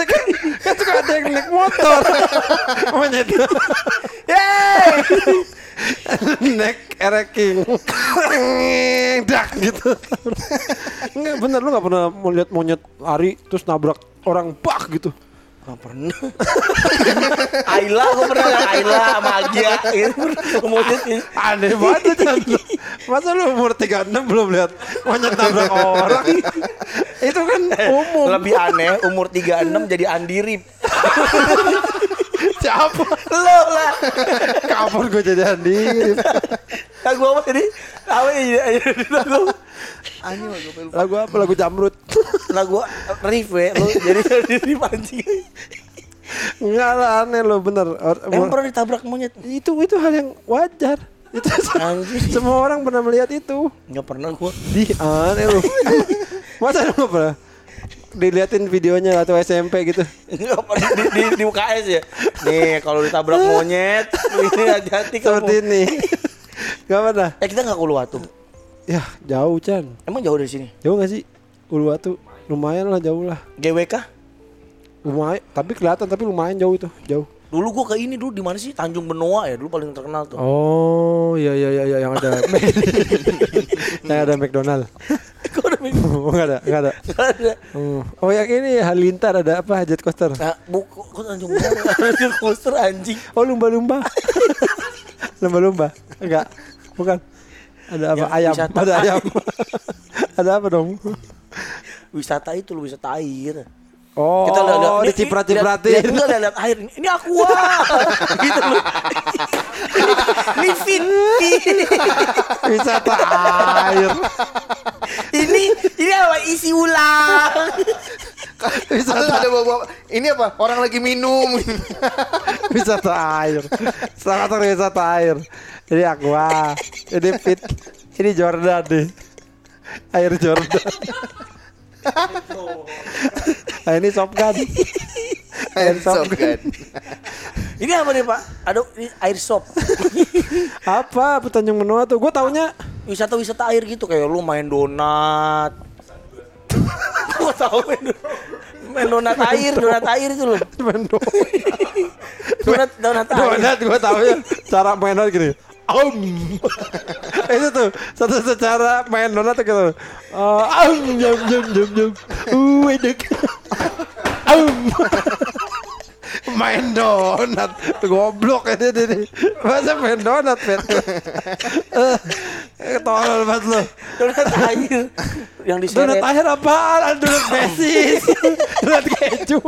kan, kan suka ada yang naik motor. monyet. Yeay! naik ereking. Dak gitu. Enggak bener lu gak pernah melihat monyet lari terus nabrak orang bak gitu. Gak pernah. Ayla, gue pernah liat Ayla sama Agia. Gitu. Monyet ini. Aneh banget Chan. Masa lu umur 36 belum lihat monyet nabrak orang? Itu kan umum. Lebih aneh, umur 36 jadi andirip. Siapa? Lo lah. Kapan gue jadi Andi? Lagu apa tadi? Apa ya? Lagu Anjing gue lupa. Lagu apa? Lagu Jamrut. lagu riff ya. Lo jadi andirip anjing. Enggak lah aneh lo bener. Emang pernah ditabrak monyet? itu itu hal yang wajar. Itu semua orang pernah melihat itu. Gak pernah gue. Di aneh lu. Masa lu pernah? Diliatin videonya atau SMP gitu. Nggak pernah di, di, di UKS ya. Nih kalau ditabrak monyet, ini hati-hati kamu. Seperti ini. Gak pernah. Eh kita nggak ke Uluwatu. Ya jauh Chan. Emang jauh dari sini? Jauh gak sih? Uluwatu lumayan lah jauh lah. GWK? Lumayan, tapi kelihatan tapi lumayan jauh itu, jauh. Dulu gua ke ini dulu di mana sih? Tanjung Benoa ya, dulu paling terkenal tuh. Oh, iya iya iya iya, yang ada yang ada McDonald. Kok ada? Oh, enggak ada, enggak ada. Nggak ada. Oh, oh yang ini Halilintar ada apa? Jet coaster. Nah, buku kok Tanjung Benoa? Tanjung Coaster anjing. Oh, lumba-lumba. lumba-lumba. Enggak. Bukan. Ada apa? Yang ayam. Ada ayam. ada apa dong? Wisata itu lu wisata air. Oh, Kita lihat lihat ini- diciprat-cipratin. lihat- lihat- Enggak lihat lihat air. Ini aqua. gitu loh. Ini fin. Wisata air. ini ini apa isi ulang. Wisata Ada bawa ini apa? Orang lagi minum. wisata air. Di wisata air. Ini aqua. Ini fit. Ini Jordan nih. Air Jordan. Nah, ini Top Gun. Air kan. Ini apa nih Pak? Aduh, ini air sop. Apa Tanjung Benoa tuh? Gue taunya Wisata-wisata air gitu kayak lu main donat. Gua tahu main, do- main donat air, donat air itu loh. main donat. Donat donat air. Donat gue taunya cara main donat gini. Om. itu tuh satu secara main donat tuh gitu. Uh, om jam jam jam jam. Uh enak. Om. main donat goblok ini dia nih masa main donat Pet Eh, tolol banget lo Donat air yang donat diseret. air apaan donat besis donat keju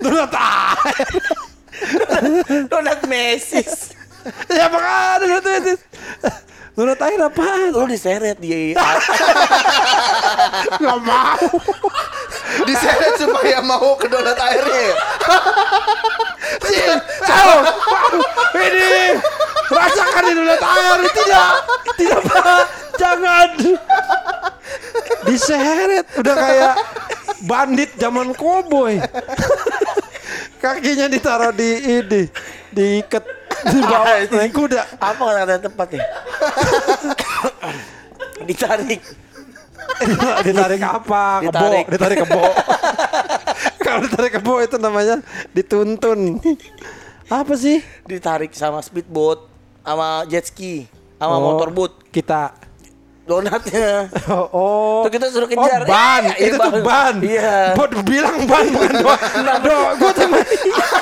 donat air Donat mesis. Ya makanya donat besis donat air apaan Lu diseret di Gak mau. Diseret supaya mau ke donat airnya ya. Jauh. Ini Rasakan di donat air Tidak Tidak pak Jangan. Diseret. Udah kayak Bandit zaman koboi Kakinya ditaruh di ini Diikat Di bawah naik kuda apa kata-kata yang tepat ya? Ditarik. Ditarik apa? Kebo Ditarik. Ditarik kebo Kalau ditarik kebo itu namanya Dituntun Apa sih? Ditarik sama speedboat, sama jet ski, sama Oh, motorboat. Kita Donatnya. Oh, Tuh kita suruh kejar. Oh, ban, Eh, itu iya, tuh ban. Iya. Buat bilang ban bukan donat. Do, gue cuma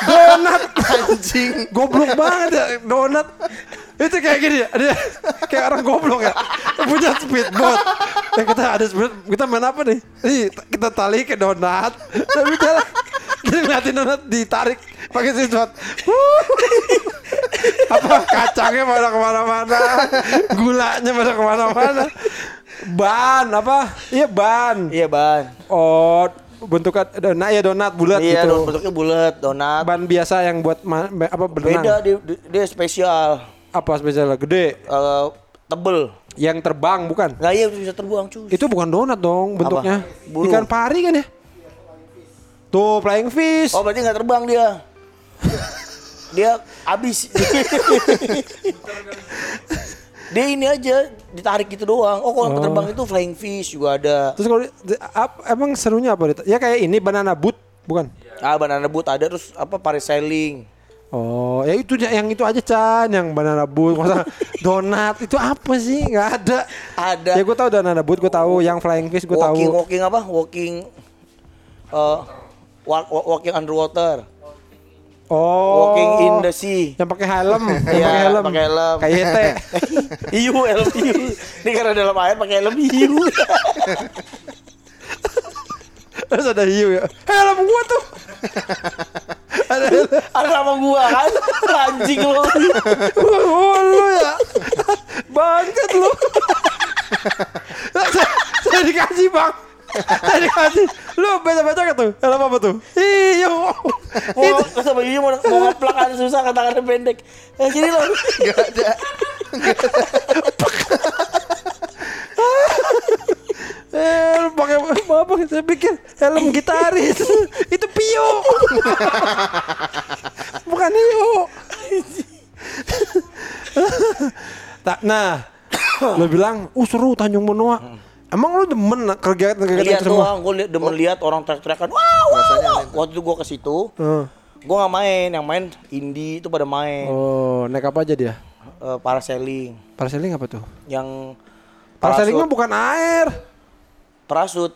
donat. Anjing. Goblok banget ya donat. Itu kayak gini ya, dia kayak orang goblok ya. Punya speedboat. Ya kita ada speed, kita main apa nih? Nih, kita tali ke donat. Tapi kita kita ngeliatin donat ditarik pakai speedboat. apa kacangnya pada ke mana-mana, gulanya pada ke mana-mana. Ban apa? Iya ban. Iya, ban. Oh, bentuknya donat ya donat bulat Iya, gitu. don- bentuknya bulat, donat. Ban biasa yang buat apa berenang. Beda dia, dia- spesial. Apa spesialnya? Gede. Eh, tebel. Yang terbang bukan? Nggak iya bisa terbuang cuy. Itu bukan donat dong bentuknya. Ikan pari kan ya? Tuh flying fish. Oh berarti nggak terbang dia. dia habis. dia ini aja ditarik gitu doang. Oh kalau terbang itu flying fish juga ada. Terus kalau emang serunya apa? Ya kayak ini banana boat bukan? Ah banana boat ada terus apa parasailing. Oh, ya itu yang itu aja Chan, yang banana boat, masa donat itu apa sih? Nggak ada. Ada. Ya gue tahu banana boat, gue tahu yang flying fish gue walking tahu. walking apa? Walking eh wa- wa- walking underwater. Oh, Walking in the sea. yang pakai helm, Iya, pakai helm, pakai helm. kayak YT. Hiu, helm hiu. Ini karena dalam air pakai helm hiu. Terus ada hiu ya. Helm gua tuh. ada helm. Ada sama gua kan? Anjing lo. Oh, lu ya. Bangket lu. saya, saya dikasih bang. Saya dikasih. Lu gak tuh? Helm apa tuh? Hiu. Mau sama hiu mau, mau ngeplak kan susah kan tangannya pendek. Eh sini lo. Gak ada. Eh, lu pakai apa? Saya pikir helm gitaris. Itu Pio. Bukan. Tak, nah, lu bilang, "Uh, seru Tanjung Benoa." Emang lu demen kegiatan-kegiatan itu semua? gue liat, demen lihat orang teriak-teriakan. Wow, wow, wow. Waktu itu gue ke situ, Heeh. gue nggak main. Yang main indie itu pada main. Oh, naik apa aja dia? Eh, parasailing. Parasailing apa tuh? Yang Parasailing mah bukan air. Parasut.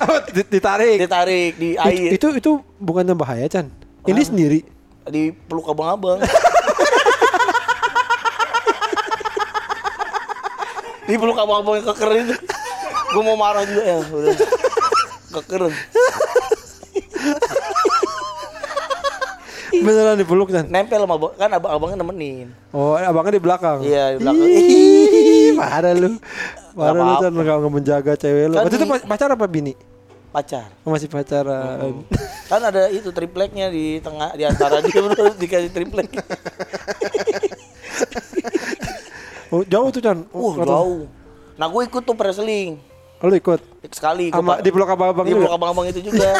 Oh, di- ditarik. Ditarik di air. Itu itu bukannya bahaya, Chan. Ini sendiri. Di peluk abang-abang. di peluk abang-abang yang keker itu. Gue mau marah juga ya. Udah. Keker. Beneran dipeluk, Chan. Nempel sama abang. Kan abang-abangnya nemenin. Oh, abangnya di belakang. Iya, di belakang. Ih, parah lu. Parah lu. Chan. Nggak menjaga cewek lu. Kan Waktu itu pacar apa bini? Pacar. Oh, masih pacaran. Kan ada itu tripleknya di tengah di antara dia dikasih triplek. Oh, jauh tuh, Chan. Kata- jauh. Nah, gue ikut tuh wrestling. Oh, lu ikut? Sekali gua Sama di peluk abang-abang Di juga? peluk abang-abang itu juga.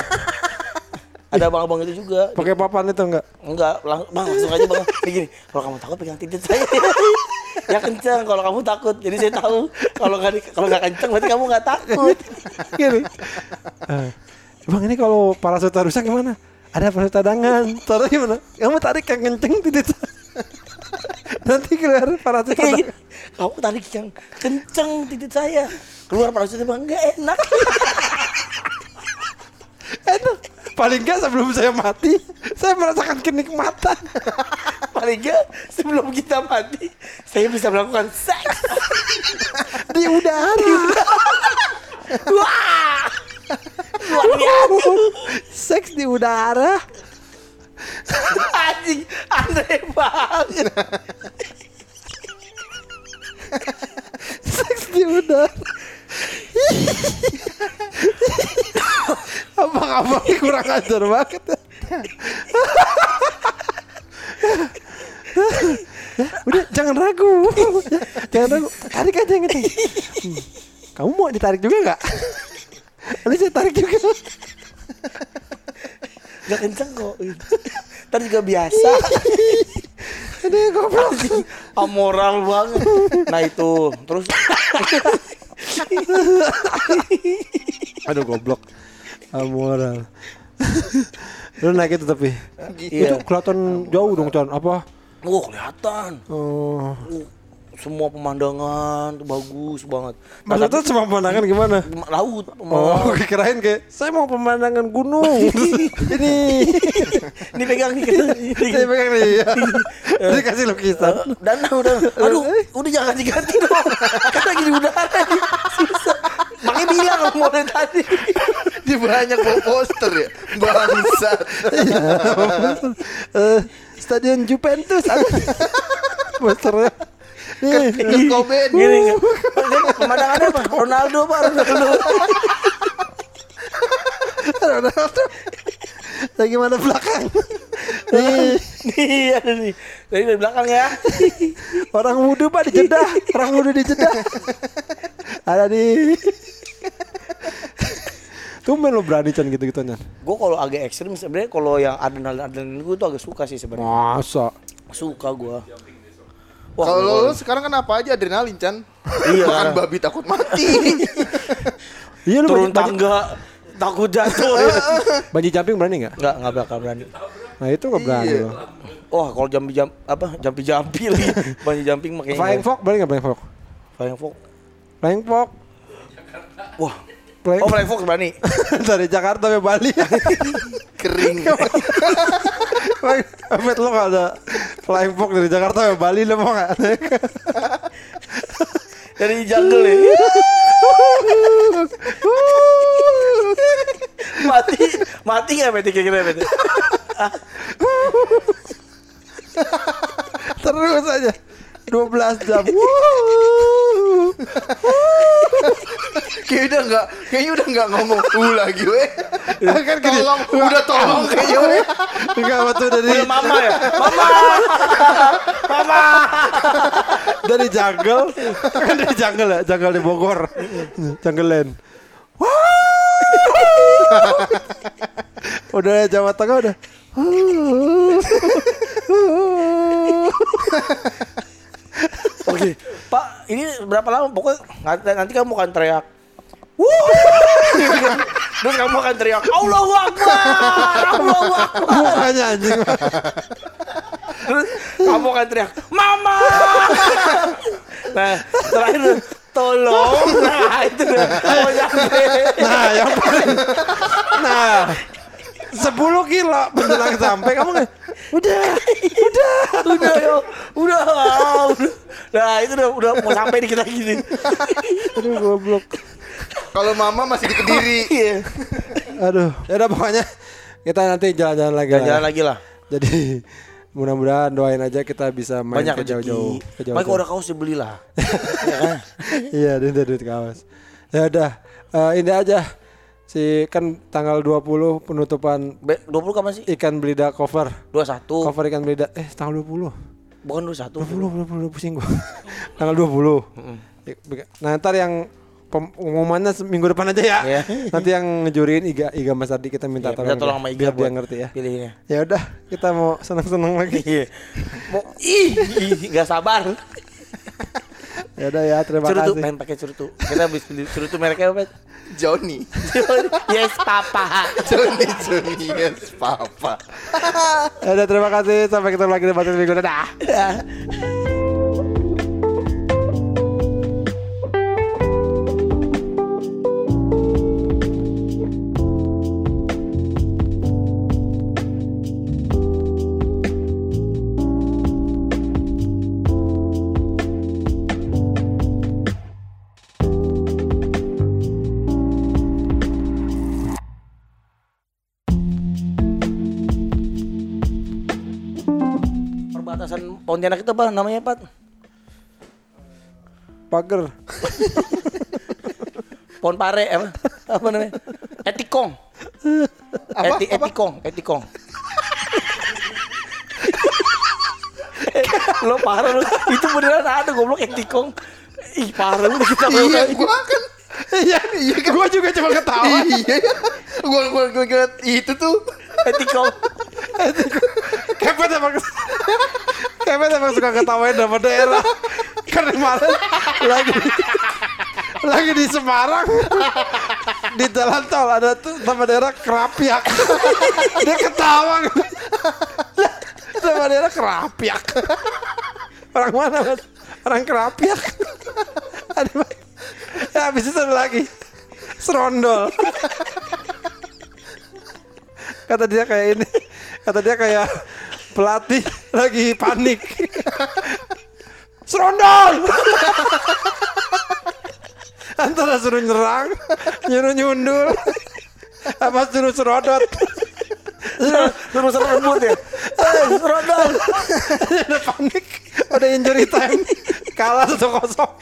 ada abang-abang itu juga. Pakai papan itu enggak? Enggak, lang bang langsung aja bang. Kayak gini, kalau kamu takut pegang titik saya. ya kencang kalau kamu takut. Jadi saya tahu kalau nggak kalau nggak kencang berarti kamu nggak takut. Gini. Eh, Bang ini kalau parasut rusak gimana? Ada parasut cadangan. Taruh gimana? Kamu tarik yang kenceng titik. Nanti keluar gini, kamu tarik yang kencang titik saya. Keluar parasutnya bang nggak enak. Enak. Paling enggak sebelum saya mati, saya merasakan kenikmatan. Paling enggak sebelum kita mati, saya bisa melakukan seks. di udara. Wah! Luar biasa. Seks di udara. Anjing, aneh banget. Seks di udara. Abang-abang kurang ajar banget. Udah jangan ragu. jangan ragu. Tarik aja yang. Hmm. Kamu mau ditarik juga nggak? Nanti saya tarik juga. Gak kenceng kok. Tadi juga biasa. Ini goblok. Amoral banget. Nah itu, terus Aduh goblok. Amoral. Lu naik itu tapi. Iya. Itu kelihatan jauh dong Chan. Apa? Wah kelihatan. Oh. Uh, semua pemandangan tuh bagus banget. Nah, Maksudnya tapi- cuma pemandangan gimana? laut. Oh, kirain kayak saya mau pemandangan gunung. Ini Ini pegang nih. saya pegang nih. ya. Dia kasih lukisan. Danau, danau. Aduh, udah jangan diganti dong. Lagi di udara nih. Susah. Makanya bilang mau dari tadi. Dia banyak bawa poster ya. Bangsat. Eh, Stadion Juventus. Posternya. Kurt Cobain. Gini, pemandangannya apa? Ronaldo pak, Ronaldo. Ronaldo. Lagi mana belakang? Nih, Nih, ada nih. Dari dari belakang ya. orang wudhu Pak di Jeddah. Orang wudhu di Jeddah. Ada nih. Tumben lo berani Chan gitu-gitu Chan. Gue kalau agak ekstrim sebenarnya kalau yang adrenalin adrenalin gue tuh agak suka sih sebenarnya. Masa? Suka gue. Kalau lu sekarang kan apa aja adrenalin, Chan? Iya. Makan babi takut mati. Iya lu turun banji, banji, tangga takut jatuh. banji jumping berani nggak? Enggak, enggak bakal berani. Nah itu nggak berani Iya. lo. Wah, kalau jampi jam apa? Jampi jampi lagi. Banyak jumping makanya. Flying Fox berani nggak Flying Fox? Flying Fox. Flying Fox. Wah. Oh, Flying Fox berani. dari Jakarta sampai Bali. Kering. Amit lo kalau ada Flying Fox dari Jakarta sampai Bali lo mau nggak? Dari jungle ya. mati, mati nggak Peti kira-kira Peti? Terus aja. 12 jam. Wuh. Kayaknya udah enggak, kayaknya udah enggak ngomong uh lagi weh. kan gini. Tolong, udah tolong kayaknya weh. Enggak waktu dari Udah mama ya? Mama. Mama. dari jungle kan dari jungle ya, jungle di Bogor. Jungle Land. udah Jawa Tengah udah. Oke, Pak, ini berapa lama? Pokoknya nanti, nanti kamu akan teriak. Wuh! Terus kamu akan teriak, Allahu Akbar! Allahu Akbar! Mukanya anjing. Terus kamu akan teriak, Mama! Nah, terakhir tolong. Nah, itu udah mau nyampe. Nah, yang paling Nah, 10 kilo menjelang sampai kamu nggak udah Udah, yo. Udah, ah, udah. Nah, itu udah, udah mau sampai di kita gini. aduh goblok Kalau mama masih di Kediri. Iya. aduh ya udah pokoknya kita nanti jalan-jalan lagi lah. Jalan lagi lah. jadi mudah-mudahan doain aja kita bisa main Banyak ke jauh-jauh ke. Makanya kalau ada kaos dibelilah. ya kan? iya duit duit kawas ya udah eh, ini aja si kan tanggal 20 penutupan Be- 20 kapan sih? ikan belida cover 21. cover ikan belida eh tanggal 20 Bukan 21. 20 20 pusing gua tanggal 20 nah ntar yang pengumumannya seminggu depan aja ya Iya. nanti yang ngejurin Iga Iga Mas Ardi kita minta Iya, tolong, minta tolong sama Iga biar dia ngerti ya Pilihnya. ya udah kita mau seneng-seneng lagi Iya. Mau ih, ih, gak sabar. ya udah ya terima Curutu, kasih main pakai curutu. Kita habis beli curutu mereknya apa? Johnny. yes, papa. Johnny, Johnny, yes, papa. ya udah terima kasih sampai ketemu lagi di podcast minggu dadah Pontianak itu apa namanya Pat? Pager. Pon pare apa? Apa namanya? Etikong. Apa? Eti, Apa? etikong, etikong. Eh, lo parah lo. Itu beneran ada goblok etikong. Ih parah lu kita Iya, gua kan Iya, iya. Gue juga cuma ketawa. iya. Gua gua gua itu tuh etikong. Kepet emang Kepet emang suka ketawain nama daerah. Karena kemarin lagi lagi di Semarang. Di jalan tol ada tuh nama daerah Kerapiak. Dia ketawa. Nama daerah Kerapiak. Orang mana mas? Orang Kerapiak. Ya habis itu ada lagi. Serondol. Kata dia kayak ini. Kata dia kayak pelatih lagi panik. Serondol! Antara suruh nyerang nyuruh nyundul apa suruh serodot? Terus rebut ya. Eh, Rodol. udah panik udah injury time kalah satu kosong.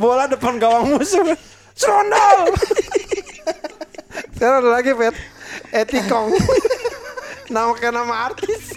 Bola depan gawang musuh serondol! Sekarang ada lagi pet. Etikong nama kayak nama artis